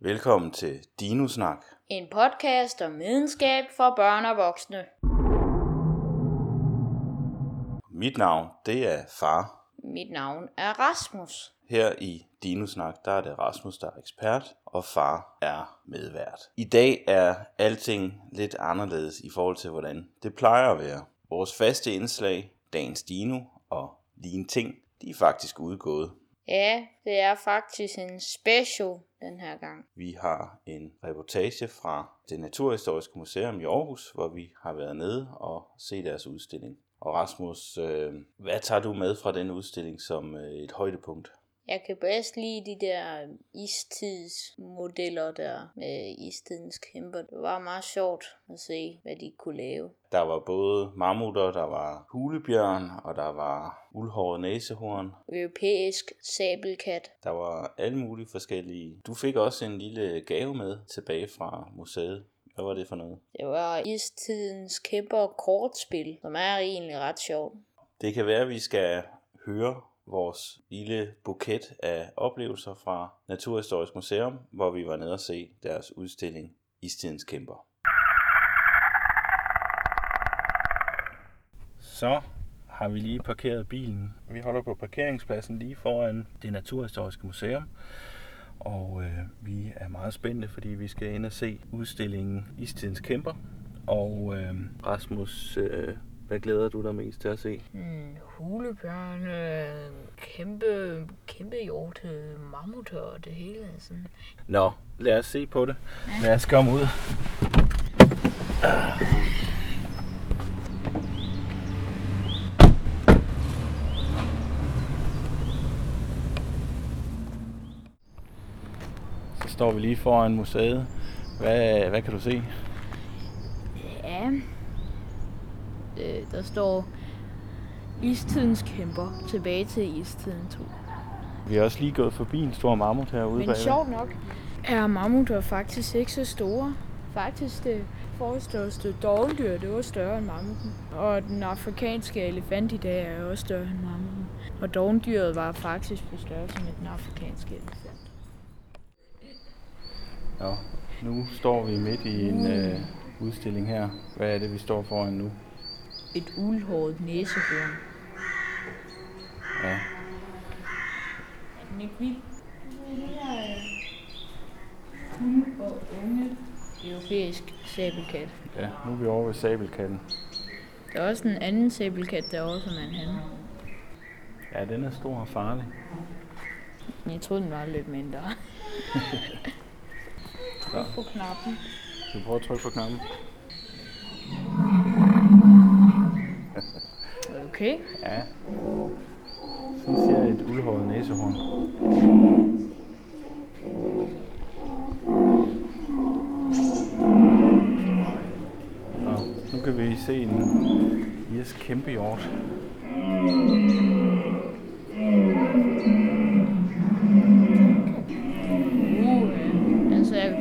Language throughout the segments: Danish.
Velkommen til Dinosnak. En podcast om videnskab for børn og voksne. Mit navn, det er far. Mit navn er Rasmus. Her i Dinosnak, der er det Rasmus, der er ekspert, og far er medvært. I dag er alting lidt anderledes i forhold til, hvordan det plejer at være. Vores faste indslag, dagens Dino og lige en ting, de er faktisk udgået. Ja, det er faktisk en special den her gang. Vi har en reportage fra det Naturhistoriske Museum i Aarhus, hvor vi har været nede og set deres udstilling. Og Rasmus, øh, hvad tager du med fra den udstilling som øh, et højdepunkt? Jeg kan bedst lide de der istidsmodeller der med istidens kæmper. Det var meget sjovt at se, hvad de kunne lave. Der var både mammutter, der var hulebjørn, og der var uldhåret næsehorn. Europæisk sabelkat. Der var alle mulige forskellige. Du fik også en lille gave med tilbage fra museet. Hvad var det for noget? Det var istidens kæmper kortspil, som er egentlig ret sjovt. Det kan være, at vi skal høre vores lille buket af oplevelser fra Naturhistorisk Museum, hvor vi var nede og se deres udstilling Istidens Kæmper. Så har vi lige parkeret bilen. Vi holder på parkeringspladsen lige foran det Naturhistoriske Museum. Og øh, vi er meget spændte, fordi vi skal ind og se udstillingen Istidens Kæmper. Og øh, Rasmus, øh, hvad glæder du dig mest til at se? Mm, hulebjørn, øh, kæmpe, kæmpe hjorte, mammutter og det hele. Sådan. Nå, lad os se på det. Lad os komme ud. Så står vi lige foran museet. Hvad, hvad kan du se? Ja, øh, der står istidens kæmper tilbage til istiden 2. Vi har også lige gået forbi en stor mammut herude Men bagved. sjovt nok er mammutter faktisk ikke så store. Faktisk det forstørste dovendyr, det var større end mammuten. Og den afrikanske elefant i dag er også større end mammuten. Og dovendyret var faktisk på størrelse med den afrikanske elefant. Nå, nu står vi midt i en øh, udstilling her. Hvad er det, vi står foran nu? Et uldhåret næsehorn. Ja, Er den ikke vild? Og unge europæisk sabelkat. ja, nu er vi over ved sabelkatten. Der er også en anden sabelkat derovre, som er en han. Ja, den er stor og farlig. Jeg troede, den var lidt mindre. Tryk på knappen. Skal vi prøve at trykke på knappen? Okay. Ja. Sådan ser et uldhåret næsehorn. Nå, nu kan vi se en irsk kæmpe hjort. Uh, ser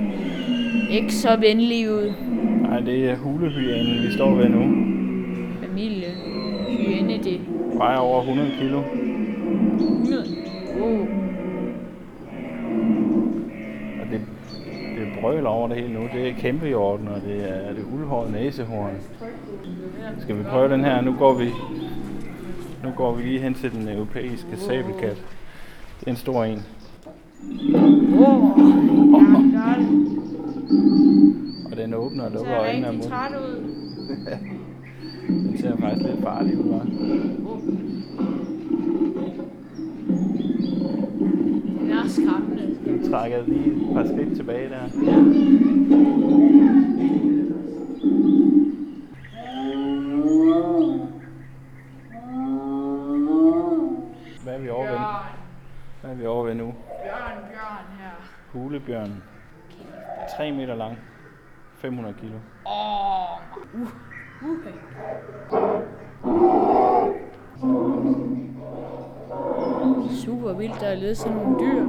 ikke så venlig ud. Nej, det er hulehyanen, vi står ved nu. Vejer over 100 kilo. 100. Uh. Og det, det brøler over det hele nu. Det er kæmpehjorten, og det er det uldhårede næsehorn. Skal vi prøve den her? Nu går vi, nu går vi lige hen til den europæiske sabelkat. Det er en stor en. Oh. Ja, Og den åbner og lukker øjnene mod. træt ud. Ser faktisk lidt farlig ud, hva'? Den er skræmmende. Den trækker lige et par skridt tilbage der. Hvad er vi over ved? Hvad er vi over ved nu? Bjørn, bjørn her. Hulebjørn. 3 meter lang. 500 kilo. Åh. Uh. Uh. Super vildt, der er lidt sådan nogle dyr.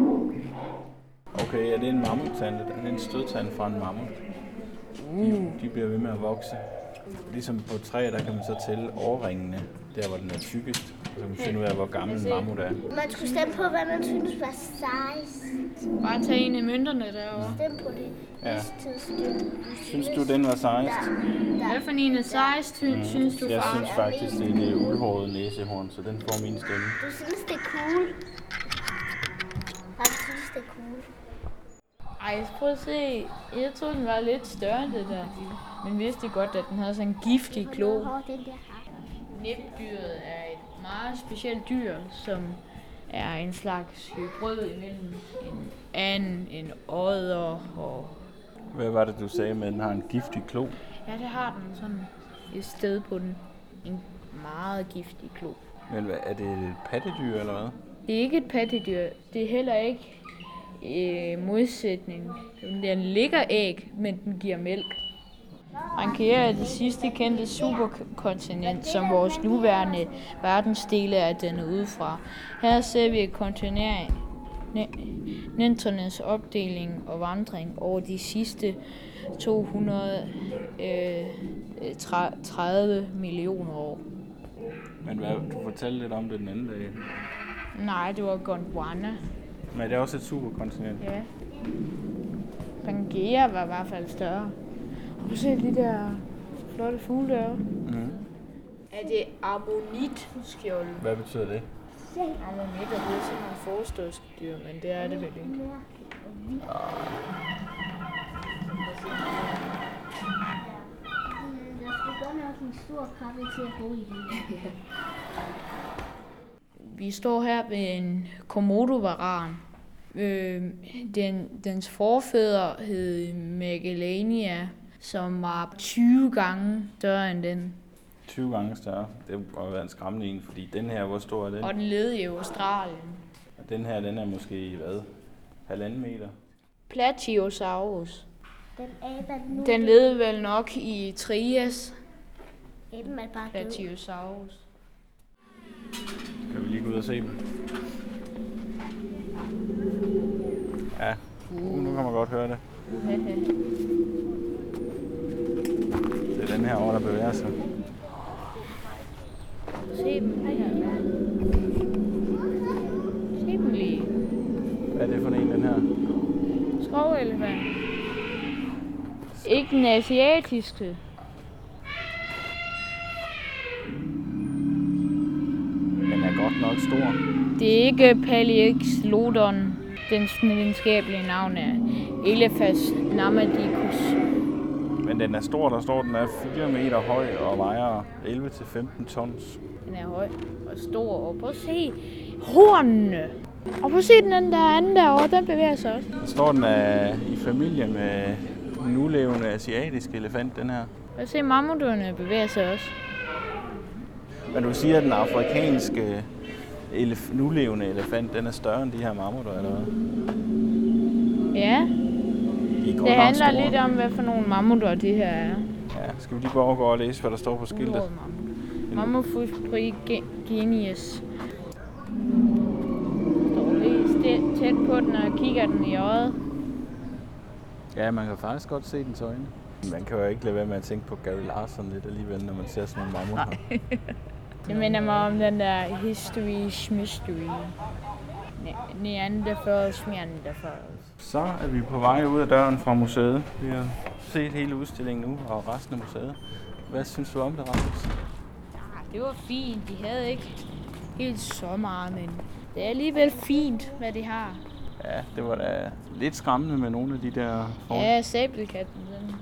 Okay, er det en mammuttand? Er det en stødtand fra en mammut? De, de bliver ved med at vokse. Ligesom på træ, der kan man så tælle årringene, der hvor den er tykkest. Så kan man finde ud af, hvor gammel en mammut er. Man skulle stemme på, hvad man synes var sejst. Bare tage en af mønterne derovre. Stem på det. Ja. Synes du, den var sejst? Hvad for en af sejst sy- synes du, Jeg far? synes faktisk, det er en øh, uldhåret næsehorn, så den får min stemme. Du synes, det er cool. Jeg synes, det er cool. Ej, prøv at se. Jeg troede, den var lidt større end det der. Men vidste godt, at den havde sådan en giftig klo. Hvor den der har. Næbdyret er meget specielt dyr, som er en slags hybrid imellem en and, en odder og... Hvad var det, du sagde med, at den har en giftig klo? Ja, det har den sådan et sted på den. En meget giftig klo. Men hvad, er det et pattedyr, eller hvad? Det er ikke et pattedyr. Det er heller ikke øh, modsætning. Den ligger æg, men den giver mælk. Ankea er det sidste kendte superkontinent, som vores nuværende verdensdele er dannet ud fra. Her ser vi kontinenternes opdeling og vandring over de sidste 230 millioner år. Men hvad, du fortalte lidt om det den anden dag. Nej, det var Gondwana. Men det er også et superkontinent. Ja. Pangea var i hvert fald større. Du set de der flotte fugle derovre? Mm. Er det ammonitskjold? Hvad betyder det? Ammonit er det sådan nogle forståelsesdyr, men det er det vel ikke. Der skulle godt nok en stor krabbe til at bo i. Vi står her ved en komodovaran. Øh, den, dens forfædre hed Magellania, som var 20 gange større end den. 20 gange større. Det må være en skræmmende en, fordi den her, hvor stor er den? Og den levede i Australien. Og den her, den er måske, hvad? Halvanden meter? Platiosaurus. Den abe nu. Den levede vel nok i Trias. Aben er bare. Platiosaurus. Kan vi lige gå ud og se dem? Ja, uh, nu kan man godt høre det. Den her over, der bevæger sig. Se dem her. Se dem lige. Hvad er det for en, den her? Skovelefant. Ikke den asiatiske. Den er godt nok stor. Det er ikke Palixlodon. Dens videnskabelige navn er Elephas namadicus. Men den er stor, der står, den er 4 meter høj og vejer 11-15 tons. Den er høj og stor. Og prøv at se hornene. Og prøv at se den anden der anden derovre. Den bevæger sig også. Der står, den er i familie med nulevende asiatiske elefant, den her. Prøv at se mammuterne bevæger sig også. Men du siger, at den afrikanske elef- nulevende elefant, den er større end de her mammutter, eller hvad? Ja, det handler lidt om, hvad for nogle mammutter de her er. Ja, skal vi lige gå over og gå og læse, hvad der står på skiltet? Mammut frigenius. Står stil- tæt på den og kigger den i øjet. Ja, man kan faktisk godt se dens øjne. Man kan jo ikke lade være med at tænke på Gary Larson lidt alligevel, når man ser sådan nogle mammutter. Det minder mig om den der History Mystery. Ne- Neanderthals, Neanderthals. Så er vi på vej ud af døren fra museet. Vi har set hele udstillingen nu, og resten af museet. Hvad synes du om det, Rasmus? Ah, Det var fint. De havde ikke helt så meget, men det er alligevel fint, hvad de har. Ja, det var da lidt skræmmende med nogle af de der form. Ja, sabelkatten, den